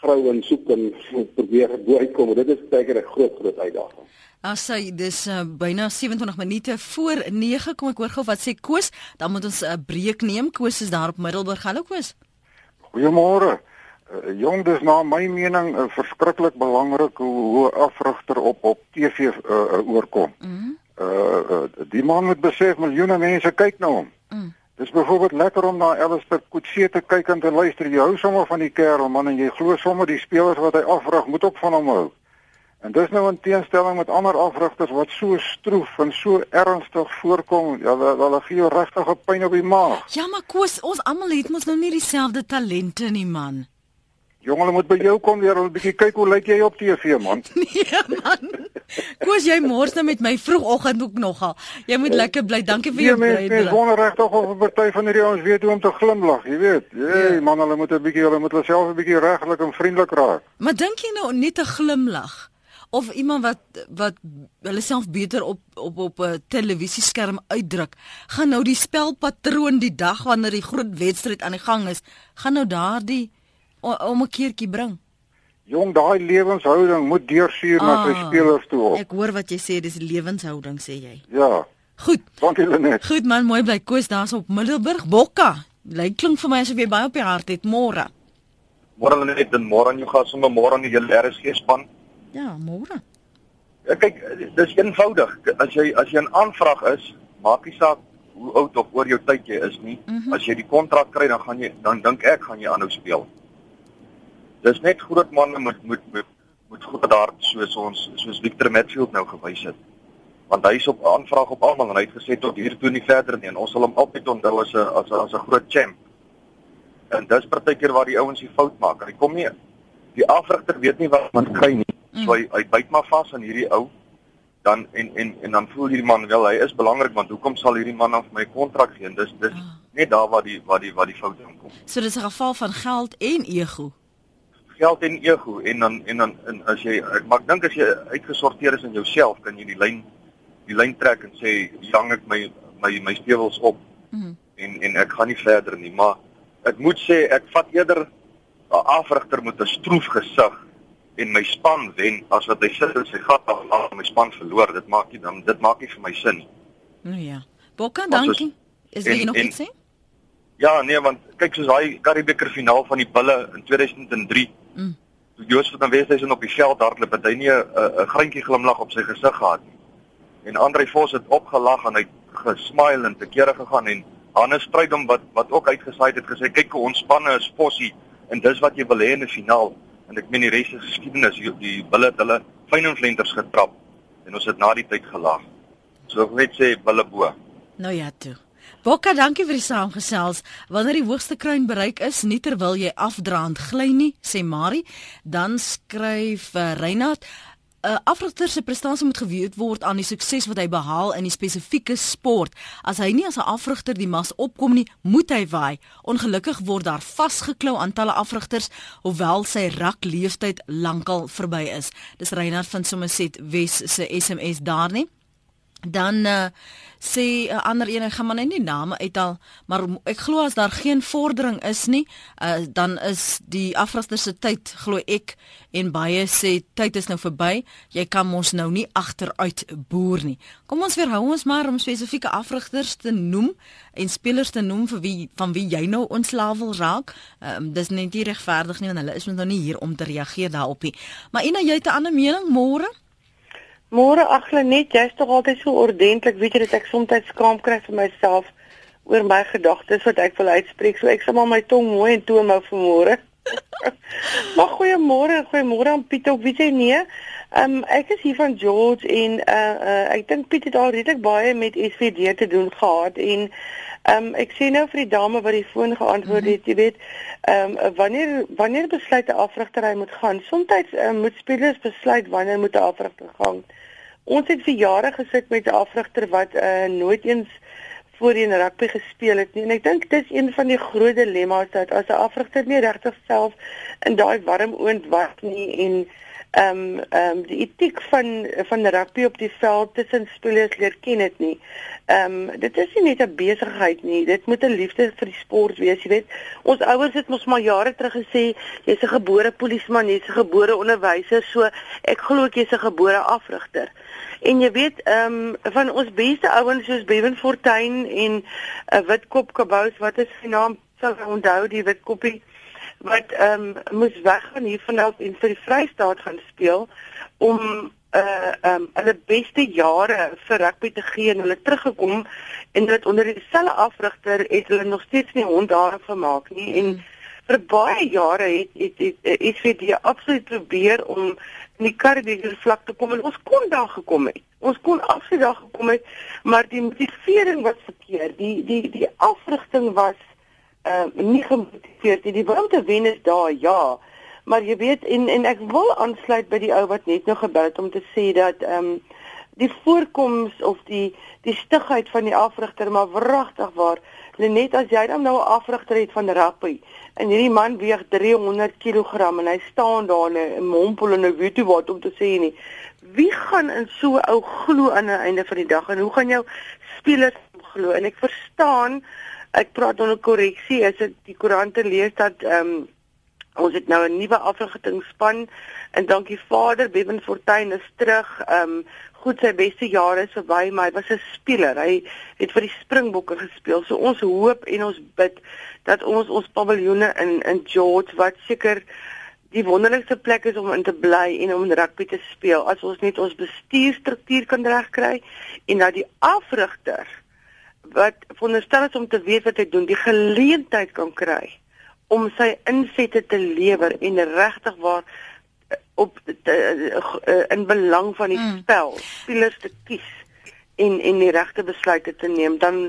grou en soek en probeer bo uitkom. Dit is seker 'n groot groot uitdaging. As jy dis uh, byna 27 minute voor 9 kom ek hoor gou wat sê Koos, dan moet ons 'n uh, breek neem. Koos is daar op Middelburg. Hallo Koos. Goeiemôre. Uh, jong, dis na my mening uh, verskriklik belangrik hoe hoe afrigter op op TV uh, uh, oorkom. Mm uh, uh die man moet besef miljoene mense kyk na hom. Mm. Dis byvoorbeeld lekker om na Elspeth Kutse te kyk en te luister. Jy hou sommer van die kerel man en jy glo sommer die spelers wat hy afrig moet op van hom hou. En dis nou 'n teenstelling met ander afrigters wat so stroef en so ernstig voorkom. Ja, hulle gee jou regtig 'n pyn op die maag. Ja, maar Koos, ons almal het mos nou nie dieselfde talente nie, man. Jongen, moet by jou kom weer 'n bietjie kyk hoe lyk jy op TV, man. Nee, man. Koos, jy mors nou met my vroegoggend ook nogal. Jy moet lekker bly. Dankie vir jou bydrae. Nee, mens wonder regtig of 'n party van hierdie ouens weet hoe om te glimlag, jy weet. Hey, ja. man, hulle moet 'n bietjie, hulle moet hulle self 'n bietjie reglik en vriendelik raak. Maar dink jy nou net 'n glimlag? of iemand wat wat hulle self beter op op op 'n televisieskerm uitdruk, gaan nou die spelpatroon die dag wanneer die groot wedstryd aan die gang is, gaan nou daardie om 'n keertjie bring. Jong, daai lewenshouding moet deursuur ah, na sy ah, spelers toe op. Ek hoor wat jy sê, dis lewenshouding sê jy. Ja. Goed. Dankie Lenet. Goed man, mooi bly koes daar's op Middelburg Bokka. Lyk klink vir my asof jy baie op die hart het môre. Môre Lenet, dan môre aan jou gas sommer môre aan die hele RSG span. Ja, môre. Ja, kyk, dis eenvoudig. As jy as jy 'n aanvraag is, maak nie saak hoe oud of oor jou tyd jy is nie. Mm -hmm. As jy die kontrak kry, dan gaan jy dan dink ek gaan jy aanhou speel. Dis net groot manne moet moet moet moet goed daar soos ons soos Victor Matfield nou gewys het. Want hy is op aanvraag op almal en hy het gesê tot hier toe nie verder nie en ons sal hom altyd onthou as 'n as 'n as 'n groot champ. En dis partykeer waar die ouens die fout maak. Hy kom nie die afrigter weet nie wat man kry nie. Mm. So hy hy byt maar vas aan hierdie ou dan en en en dan voel hierdie man wel hy is belangrik want hoekom sal hierdie man af my kontrak gee? Dis dis oh. net daar waar die waar die waar die fout inkom. So dis 'n geval van geld en ego. Geld en ego en dan en dan en as jy maar ek dink as jy uitgesorteer is in jouself kan jy die lyn die lyn trek en sê jang ek my my my stewels op. Mm. En en ek gaan nie verder nie, maar ek moet sê ek vat eerder 'n afrigter met 'n stroef gesig en my span wen as wat hy sit in sy gat af en my span verloor. Dit maak nie dan dit maak nie vir my sin nie. Nou ja. Bokka, dankie. Is jy nog iets sê? Ja, nee, want kyk soos daai Karibeker finaal van die Bulle in 2003. Mm. Toe Joost van Wesduisen op die veld hardloop, het hy nie 'n greintjie glimlag op sy gesig gehad nie. En Andre Vos het opgelag en hy gesmile en te kere gegaan en Hannes Strydom wat wat ook uitgesaai het gesê kyk hoe ontspanne is Fossie en dis wat jy wil hê in 'n finaal en ek meen die res is geskiedenis die, die bulle het hulle fynenflenters getrap en ons het na die tyd gelag so ek net sê bulle bo nou ja toe Bokka dankie vir die saamgesels wanneer die hoogste kruin bereik is nie terwyl jy afdraand gly nie sê Marie dan skryf uh, Reinhard 'n uh, afrigter se prestasie moet geweet word aan die sukses wat hy behaal in die spesifieke sport. As hy nie as 'n afrigter die mas opkom nie, moet hy waai. Ongelukkig word daar vasgeklou aantalle afrigters hoewel sy rak leeftyd lankal verby is. Dis Reinhard van Somerset Wes se SMS daar nie. Dan uh, sê 'n uh, ander een, ek gaan maar net nie name uithaal, maar ek glo as daar geen vordering is nie, uh, dan is die afrigter se tyd glo ek en baie sê tyd is nou verby. Jy kan mos nou nie agteruit boer nie. Kom ons weerhou ons maar om spesifieke afrigters te noem en spelers te noem vir wie van wie jy nou ontslaaw wil raak. Um, dis net nie regverdig nie want hulle is nog nie hier om te reageer daarop nie. Maar Ina, jy het 'n ander mening môre? Môre agter net, jy's tog altyd so ordentlik, weet jy dat ek soms skaam kry vir myself oor my gedagtes wat ek wil uitspreek. So ek sal maar my tong mooi en toom hou vir môre. maar goeiemôre, goeiemôre aan Piet ook, weet jy nee. Um, ek is hier van George en uh, uh ek dink Piet het al redelik baie met SVD te doen gehad en ehm um, ek sien nou vir die dame wat die foon geantwoord het, jy weet, ehm um, wanneer wanneer besluit 'n afrigtery moet gaan? Soms uh, moet spelers besluit wanneer moet 'n afrigter gaan. Ons het vir jare gesit met 'n afrigter wat uh, nooit eens voorheen rugby gespeel het nie. En ek dink dis een van die groot dilemma's dat as 'n afrigter nie regtig self in daai warm oond was nie en ehm um, ehm um, die etiek van van rugby op die veld tussen spelers leer ken dit nie. Ehm um, dit is nie net 'n besigheid nie. Dit moet 'n liefde vir die sport wees, jy weet. Ons ouers het mos maar jare terug gesê jy's 'n gebore polisieman, jy's 'n gebore onderwyser, so ek glo jy's 'n gebore afrigter. En jy weet, ehm um, van ons beste ouens soos Bevan Fortuin en 'n uh, eh, Witkop Kabous, wat is sy naam? Sal ek onthou die Witkoppie wat ehm um, moes weggaan hier vanaf en vir die Vrystaat gaan speel om uh ehm um, hulle beste jare vir rugby te gee en hulle teruggekom en dit onder dieselfde afrigter het hulle nog steeds nie hond daar gemaak nie en vir baie jare het het het, het, het, het absoluut probeer om in die Karibiese vlak te kom en ons kon daar gekom het. Ons kon absoluut daar gekom het, maar die motivering was verkeerd. Die die die afrigting was ehm uh, nie gemotiveerd nie. Die wil te wen is daar, ja. Maar jy weet en en ek wil aansluit by die ou wat net nou gebel het om te sê dat ehm um, die voorkoms of die die stigheid van die afrigter maar wragtig waar net as jy dan nou 'n afrigter het van rugby en hierdie man weeg 300 kg en hy staan daar en mompel en weet jy wat om te sê nie wie gaan in so 'n ou glo aan die einde van die dag en hoe gaan jou spelers glo en ek verstaan ek praat onder korreksie as ek die koerante lees dat ehm um, ons het nou 'n nuwe afrigtingspan en dankie Vader Bevan Fortuin is terug ehm um, goed sy beste jare is verby, maar hy was 'n speler. Hy het vir die Springbokke gespeel. So ons hoop en ons bid dat ons ons paviljoene in in George wat seker die wonderlikste plek is om in te bly en om rugby te speel. As ons net ons bestuurstruktuur kan regkry en dat die afrigter wat veronderstel is om te weet wat hy doen, die geleentheid kan kry om sy insette te lewer en regtig waar op te, uh, in belang van die mm. spel spelers te kies en en die regte besluite te neem dan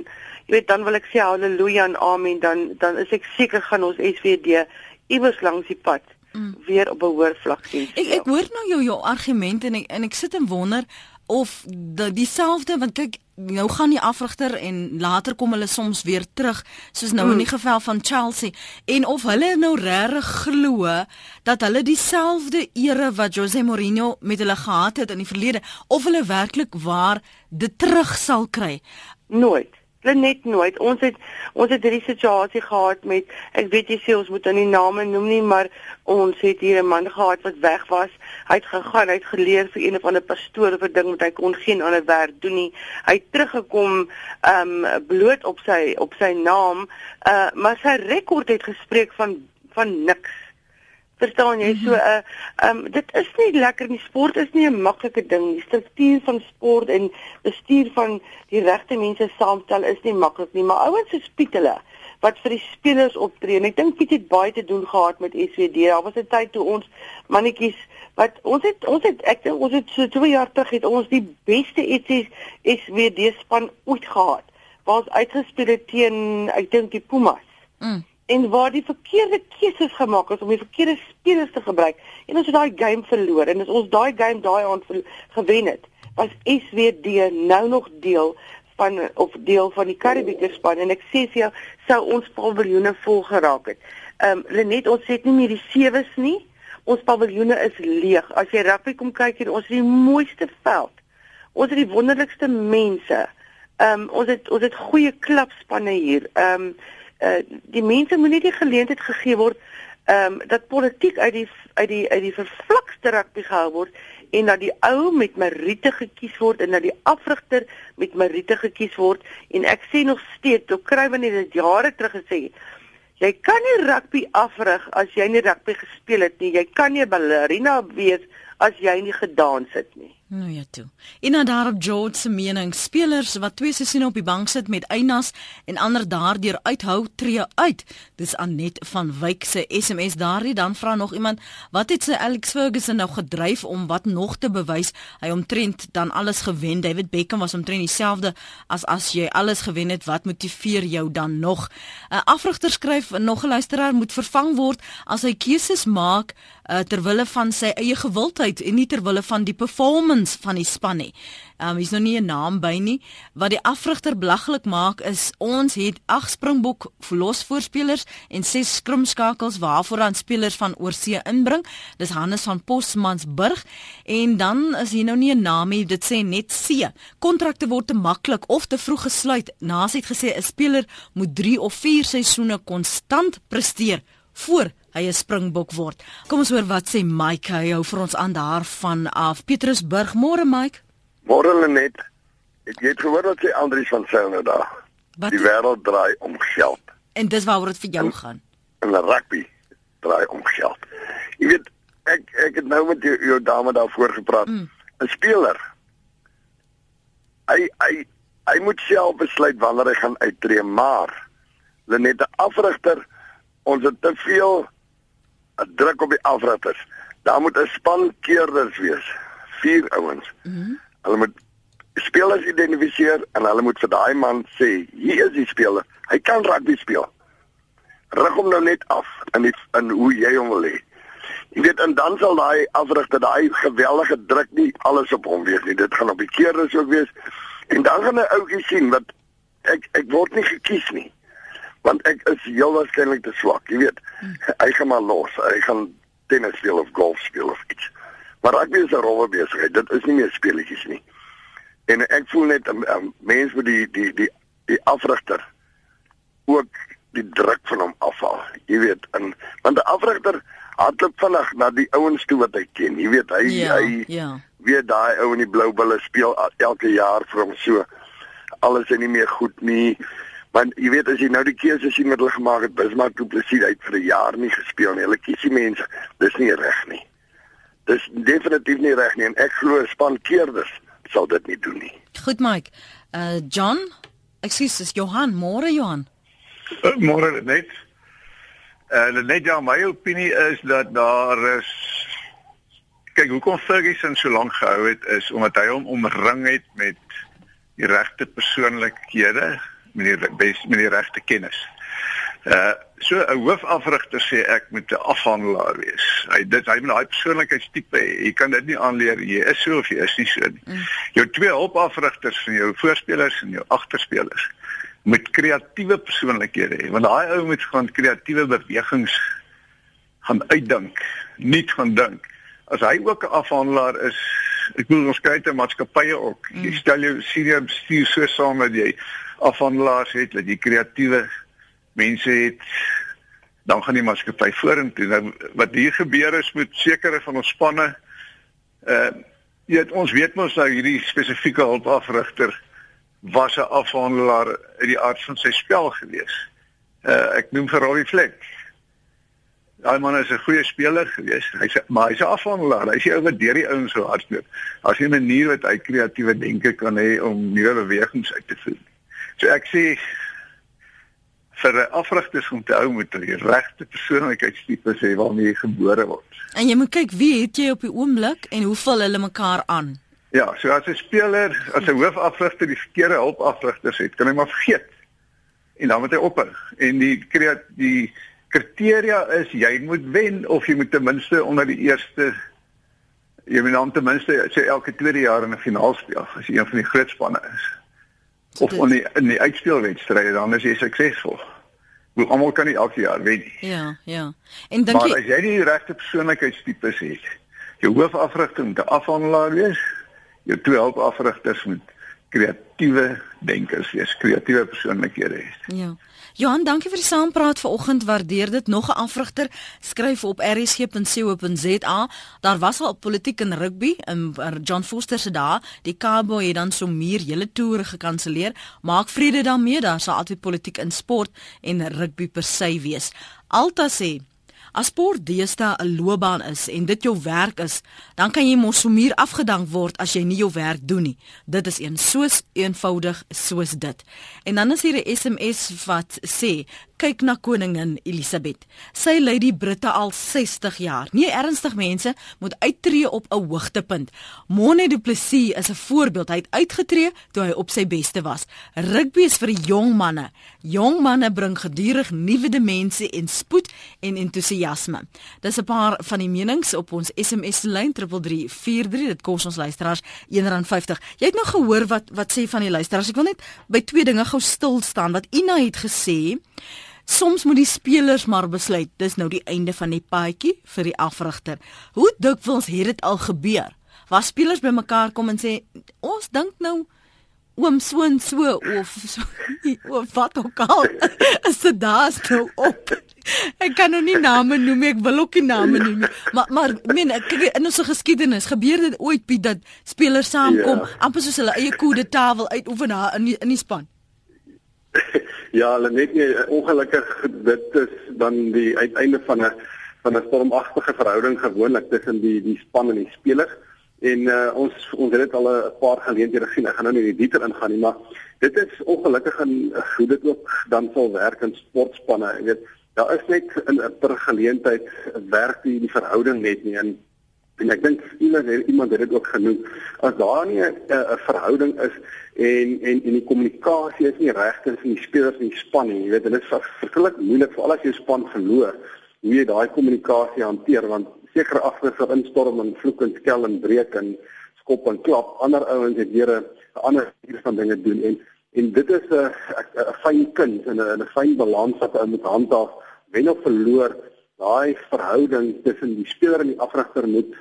jy weet dan wil ek sê haleluja en amen dan dan is ek seker gaan ons SVD iewers langs die pad mm. weer op 'n hoër vlak sien. Ek ek hoor nou jou jou argumente en ek, en ek sit en wonder of die dieselfde want kyk nou gaan die afrigter en later kom hulle soms weer terug soos nou mm. in die geval van Chelsea. En of hulle nou regtig glo dat hulle dieselfde ere wat Jose Mourinho met hulle gehad het in die verlede of hulle werklik waar dit terug sal kry? Nooit Hulle net nooit. Ons het ons het hierdie situasie gehad met ek weet jy sê ons moet nou nie name noem nie, maar ons het hier 'n man gehad wat weg was. Hy het gegaan, hy het geleer vir een of ander pastoor of 'n ding wat hy kon geen ander werk doen nie. Hy het teruggekom um bloot op sy op sy naam, uh maar sy rekord het gespreek van van niks. Verstaan jy? So 'n uh, eh, ehm um, dit is nie lekker nie. Sport is nie 'n maklike ding nie. Struktuur van sport en bestuur van die regte mense saamstel is nie maklik nie, maar ouens so spiet hulle wat vir die spelers optree. En ek dink Piet het baie te doen gehad met SVD. Daar was 'n tyd toe ons mannetjies wat ons het ons het ek dink ons het so 2 jaar terug het ons die beste SVD span ooit gehad. Waar ons uitgespeel het teen ek dink die Pumas. Mm en waar die verkeerde keuses gemaak is om die verkeerde spelers te gebruik en ons het daai game verloor en as ons daai game daai aand gewen het was SWD nou nog deel van of deel van die Karibieke span en ek sê vir jou sou ons paviljoene vol geraak het. Ehm um, Lenet ons het nie meer die sewes nie. Ons paviljoene is leeg. As jy rugby kom kyk hier, ons het die mooiste veld. Ons het die wonderlikste mense. Ehm um, ons het ons het goeie klubspanne hier. Ehm um, uh, die mense moet nie die geleentheid gegee word ehm um, dat politiek uit die uit die uit die vervlakste rugby gehou word en dat die ou met meriete gekies word en dat die afrigter met meriete gekies word. En ek sê nog steeds ek kry wanneer dit jare terug gesê jy kan nie rugby afrig as jy nie rugby gespeel het nie. Jy kan nie 'n ballerina wees as jy nie gedans het nie Nou ja toe. En dan daarop George se mening, spelers wat twee seisoene op die bank sit met Eynas en ander daardeur uithou tree uit. Dis Anet van Wyk se SMS daardie dan vra nog iemand, wat het sy Alex Ferguson nou gedryf om wat nog te bewys? Hy omtrent dan alles gewen. David Beckham was omtrent dieselfde as as jy alles gewen het, wat motiveer jou dan nog? 'n uh, Afrigter skryf nog 'n luisteraar moet vervang word as hy keuses maak uh, ter wille van sy eie gewildheid en nie ter wille van die performance van die span nie. Um hier's nog nie 'n naam by nie. Wat die afrigter belaglik maak is ons het 8 Springbok verlosvoorspelers en 6 skrimskakels waarvoor dan spelers van oorsee inbring. Dis Hannes van Posmansburg en dan is hier nou nie 'n naam nie. Dit sê net C. Kontrakte word te maklik of te vroeg gesluit. Naas het gesê 'n speler moet 3 of 4 seisoene konstant presteer voor hy 'n springbok word. Kom ons hoor wat sê Mike. Hy hou vir ons aan daarvan af. Petrusburg, môre Mike. Môre net. Het jy het gehoor wat sê Andrius van Sail nou daar? Wat Die wêreld draai om geld. en dis waaroor dit vir jou gaan. En rugby draai om geld. Jy weet, ek ek het nou met jou, jou dame daarvoor gepraat. 'n mm. Speler. Hy hy hy moet self besluit wanneer hy gaan uittreë, maar Lenette afrigter ons het te veel druk op die afrigters. Daar moet 'n span keerders wees. Vier ouens. Mm -hmm. Hulle moet spelers identifiseer en hulle moet vir daai man sê, hier is die speler. Hy kan rugby speel. Rig hom nou net af in die in hoe jy hom wil hê. Jy weet en dan sal daai afrigter daai geweldige druk nie alles op hom wees nie. Dit gaan op die keerders ook wees. En dan gaan 'n ouetjie sien wat ek ek word nie gekies nie. Want ek is heel waarskynlik te swak, jy weet. Hy gaan maar los. Hy gaan tennis speel of golf speel of iets. Maar rugby is 'n rowwe besigheid. Dit is nie meer speletjies nie. En ek voel net 'n um, mens moet die die die die afrigter ook die druk van hom afhaal. Jy weet, en want 'n afrigter hardloop vinnig na die ouens toe wat hy ken. Jy weet, hy Ja, hy ja. weet daai ou in die blou bulle speel elke jaar vir hom so. Alles is nie meer goed nie. Want jy weet as jy nou die keuse sien wat hulle gemaak het, Bismarck Du Plessis het vir 'n jaar nie gespeel nie. Hulle kies die mense. Dis nie reg nie. Dis definitief nie reg nie en ek glo 'n span keerders sal dit nie doen nie. Goed Mike. Uh John, ekskuus, dis Johan, môre Johan. Uh, Môre net. Eh uh, net ja, my opinie is dat daar is kyk hoekom Ferguson so lank gehou het is omdat hy hom omring het met die regte persoonlikhede, die bes- met die regte kennis. Uh so 'n hoofafrigter sê ek moet 'n afhandelaar wees. Hy dit hy moet daai persoonlikheidstipe hê. Jy kan dit nie aanleer jy is so of jy is nie so nie. Mm. Jou twee hulpafrigters en jou voorspelers en jou agterspelers moet kreatiewe persoonlikhede hê want daai ou moet gaan kreatiewe bewegings gaan uitdink, nie gaan dink. As hy ook 'n afhandelaar is, ek bedoel ons kry te maatskappye ook. Mm. Jy stel jou senior bestuur so saam dat jy afhandelaars het, dat jy kreatiewe mense het, dan gaan die maatskappy vorentoe. Nou wat hier gebeur is met sekere van ons spanne uh jy weet ons weet mos nou hierdie spesifieke hulpafrigter was 'n afhandelaar uit die aard van sy spel gewees. Uh ek noem vir Robbie Fleck. Daai man is 'n goeie speler gewees. Hy's maar hy's 'n afhandelaar. Hy's nie ou wat deur die ouens so hardloop. Jy 'n manier wat hy kreatiewe denke kan hê om nuwe bewegings uit te voer. So ek sê vir 'n afrigters om te hou moet die regte persoonlikheidstipe sê waarmee jy gebore word. En jy moet kyk wie het jy op die oomblik en hoe vul hulle mekaar aan. Ja, so as 'n speler, as 'n hoofafrigter die verkeerde hulpafrigters het, kan hy maar vergeet. En dan moet hy ophou. En die die kriteria is jy moet wen of jy moet ten minste onder die eerste jy moet dan ten minste sê elke tweede jaar in 'n finaal speel as jy een van die groot spanne is. Of in die, in die uitspelwedstryde dan is jy suksesvol. Want almal kan nie elke jaar wen nie. Ja, ja. En dink Maar jy as jy die regte persoonlikheidstipes het, jou hoofafrigter moet 'n afhandelaar wees, jou twee hulpafrigters moet kreatiewe denkers wees, kreatiewe persoonlikhede hê. Ja. Johan, dankie vir die saampraat vanoggend. Waardeer dit. Nog 'n afrigter skryf op rsg.co.za. Daar was al politiek in rugby in John Foster se dae. Die Cowboy het dan so meer hele toere gekanselleer. Maak vrede daarmee. Daar sal altyd politiek in sport en rugby per se wees. Alta sê As sport deesdae 'n loopbaan is en dit jou werk is, dan kan jy mos somier afgedank word as jy nie jou werk doen nie. Dit is een soos eenvoudig soos dit. En dan is hier 'n SMS wat sê: kyk na koningin Elisabeth. Sy lei die Britte al 60 jaar. Nie ernstig mense moet uittreë op 'n hoogtepunt. Mone du Plessis is 'n voorbeeld. Hy het uitgetree toe hy op sy beste was. Rugby is vir jong manne. Jong manne bring gedurig nuwe dimensie en spoed en entoesiasme. Dis 'n paar van die menings op ons SMS lyn 3343. Dit kos ons luisteraars R1.50. Jy het nou gehoor wat wat sê van die luisteraars. Ek wil net by twee dinge gou stil staan wat Ina het gesê. Soms moet die spelers maar besluit, dis nou die einde van die paadjie vir die afrigter. Hoe dikwels het dit al gebeur? Waar spelers bymekaar kom en sê, "Ons dink nou oom so en so of so of wat ook al." Is dit daar's nou op. Ek kan nou nie name noem ek wil ook nie name noem nie. Maar maar men kyk in ons geskiedenis gebeur dit ooit Piet dat spelers saamkom, ja. amper soos hulle eie koede tafel uitoefen in die, in die span. ja, hulle net nie ongelukkig dit is dan die uiteinde van 'n van 'n stormagtige verhouding gewoonlik tussen die die span en die spelers. En uh, ons ons het dit al 'n paar geleenthede gesien. Ek gaan nou nie in die detail ingaan nie, maar dit is ongelukkig en hoe dit ook dan sal werk in sportspanne. Jy weet, daar is net in 'n per geleentheid werk die die verhouding net nie en en ek dink iemand het iemand het dit ook genoem. As daar nie 'n verhouding is en en en die kommunikasie is nie reg tussen die spelers en die span nie. Jy weet, dit is verskriklik moeilik vir al jy span verloor hoe jy daai kommunikasie hanteer want seker agter vir instorm en vloek en skel en breek en skop en klap. Ander ouens het weer 'n ander manier van dinge doen en en dit is 'n 'n fyn kuns en 'n 'n fyn balans wat ou moet handhaaf. Wen of verloor, daai verhouding tussen die speler en die afrigter moet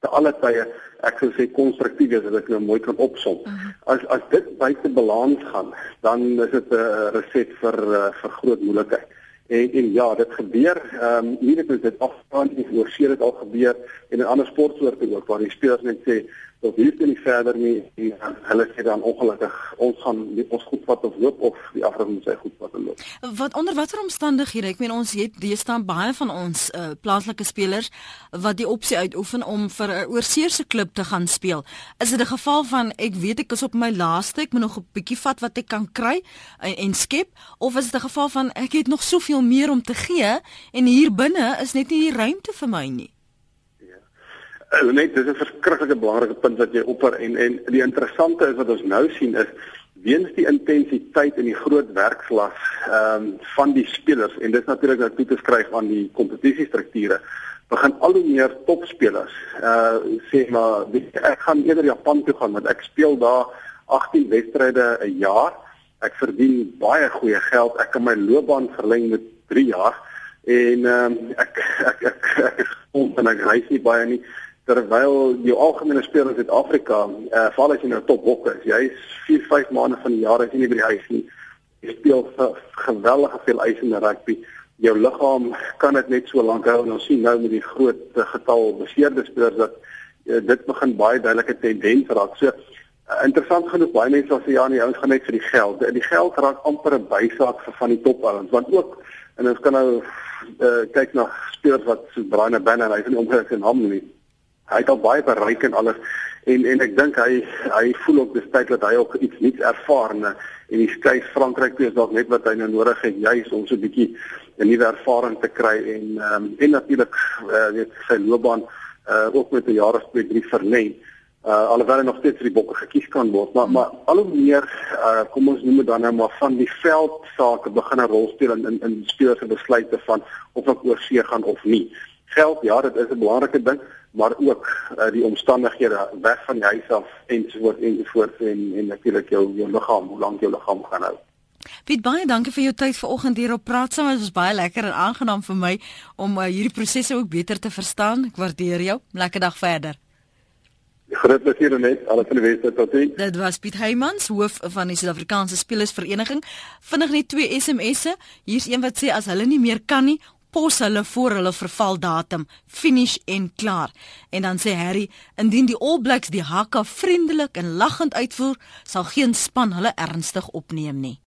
te alle tye ek sou sê konstruktief is as ek nou mooi kan opsom. Uh -huh. As as dit buite balans gaan, dan is dit 'n reset vir uh, vir groot moeilikheid. En en ja, dit gebeur. Ehm um, nie net dit afstaan nie, oor seer dit al gebeur en in ander sportsoorte ook waar die spelers net sê dat hier kan nie verder nie en uh, hulle sê dan ongelukkig ons gaan nie ons goed wat of loop of die afronding sê goed wat loop. Wat onder watter omstandighede? Ek meen ons het deesdae baie van ons uh, plaaslike spelers wat die opsie uitoefen om vir 'n oorseese klub te gaan speel. Is dit 'n geval van ek weet ek is op my laaste, ek moet nog 'n bietjie vat wat ek kan kry en, en skep of is dit 'n geval van ek het nog soveel meer om te gee en hier binne is net nie die ruimte vir my nie? Uh, net dis 'n verskriklike belangrike punt wat jy opper en en die interessante is wat ons nou sien is weens die intensiteit en die groot werkslag ehm um, van die spelers en dit natuurlik nou toe skryf aan die kompetisiestrukture begin al hoe meer topspelers uh sê maar ek gaan eerder Japan toe gaan want ek speel daar 18 wedstryde 'n jaar. Ek verdien baie goeie geld. Ek kan my loopbaan verleng met 3 jaar. En ehm um, ek ek ek, ek, ek kom en ek reis nie baie nie terwyl die algemene speler in Suid-Afrika, eh uh, veral as jy nou top hokke is, jy is 4, 5 maande van die jaar as jy nie by die huis nie. Jy speel geweldige veel eis in rugby. Jou liggaam kan dit net so lank hou en ons sien nou met die groot uh, getal beseerde spelers dat uh, dit begin baie duidelike tendens raak. So uh, interessant genoeg baie mense sê ja, nee, ons gaan net vir die geld. Die geld raak amper 'n bysaak vir van die topouens want ook en ons kan nou uh, kyk na spelers wat so Brian Banner, hy is nie omgekering in hom nie hy het al baie bereik en alles. En en ek dink hy hy voel ook dis tyd dat hy ook iets nuuts ervaar en en die skei Frankryk is dalk net wat hy nou nodig het juis om so 'n bietjie 'n nuwe ervaring te kry en um, en natuurlik uh, weet sy loopbaan uh, ook met 'n jaar of twee drie verleng uh, alhoewel hy nog steeds vir die bokke gekies kan word. Maar maar al hoe meer uh, kom ons noem dit dan nou maar van die veld sake begin 'n rol speel in in, in spelers se besluite van of ek oor see gaan of nie. Geld ja dit is 'n belangrike ding maar ook uh, die omstandighede weg van die huis af ensovoorts ensovoorts en en natuurlik jou jou liggaam hoe lank jou liggaam gaan hou. Piet baie dankie vir jou tyd vanoggend hier op praat saam. Dit was baie lekker en aangenaam vir my om uh, hierdie prosesse ook beter te verstaan. Ek waardeer jou. Lekker dag verder. Groot plesier net. Alles van die beste tot sien. Dit was Piet Heymans, hoof van die Suid-Afrikaanse Spelersvereniging. Vinnig net twee SMS'e. Hier's een wat sê as hulle nie meer kan nie, pos hulle voor hulle vervaldatum finish en klaar. En dan sê Harry, indien die All Blacks die hakka vriendelik en lagend uitvoer, sal geen span hulle ernstig opneem nie.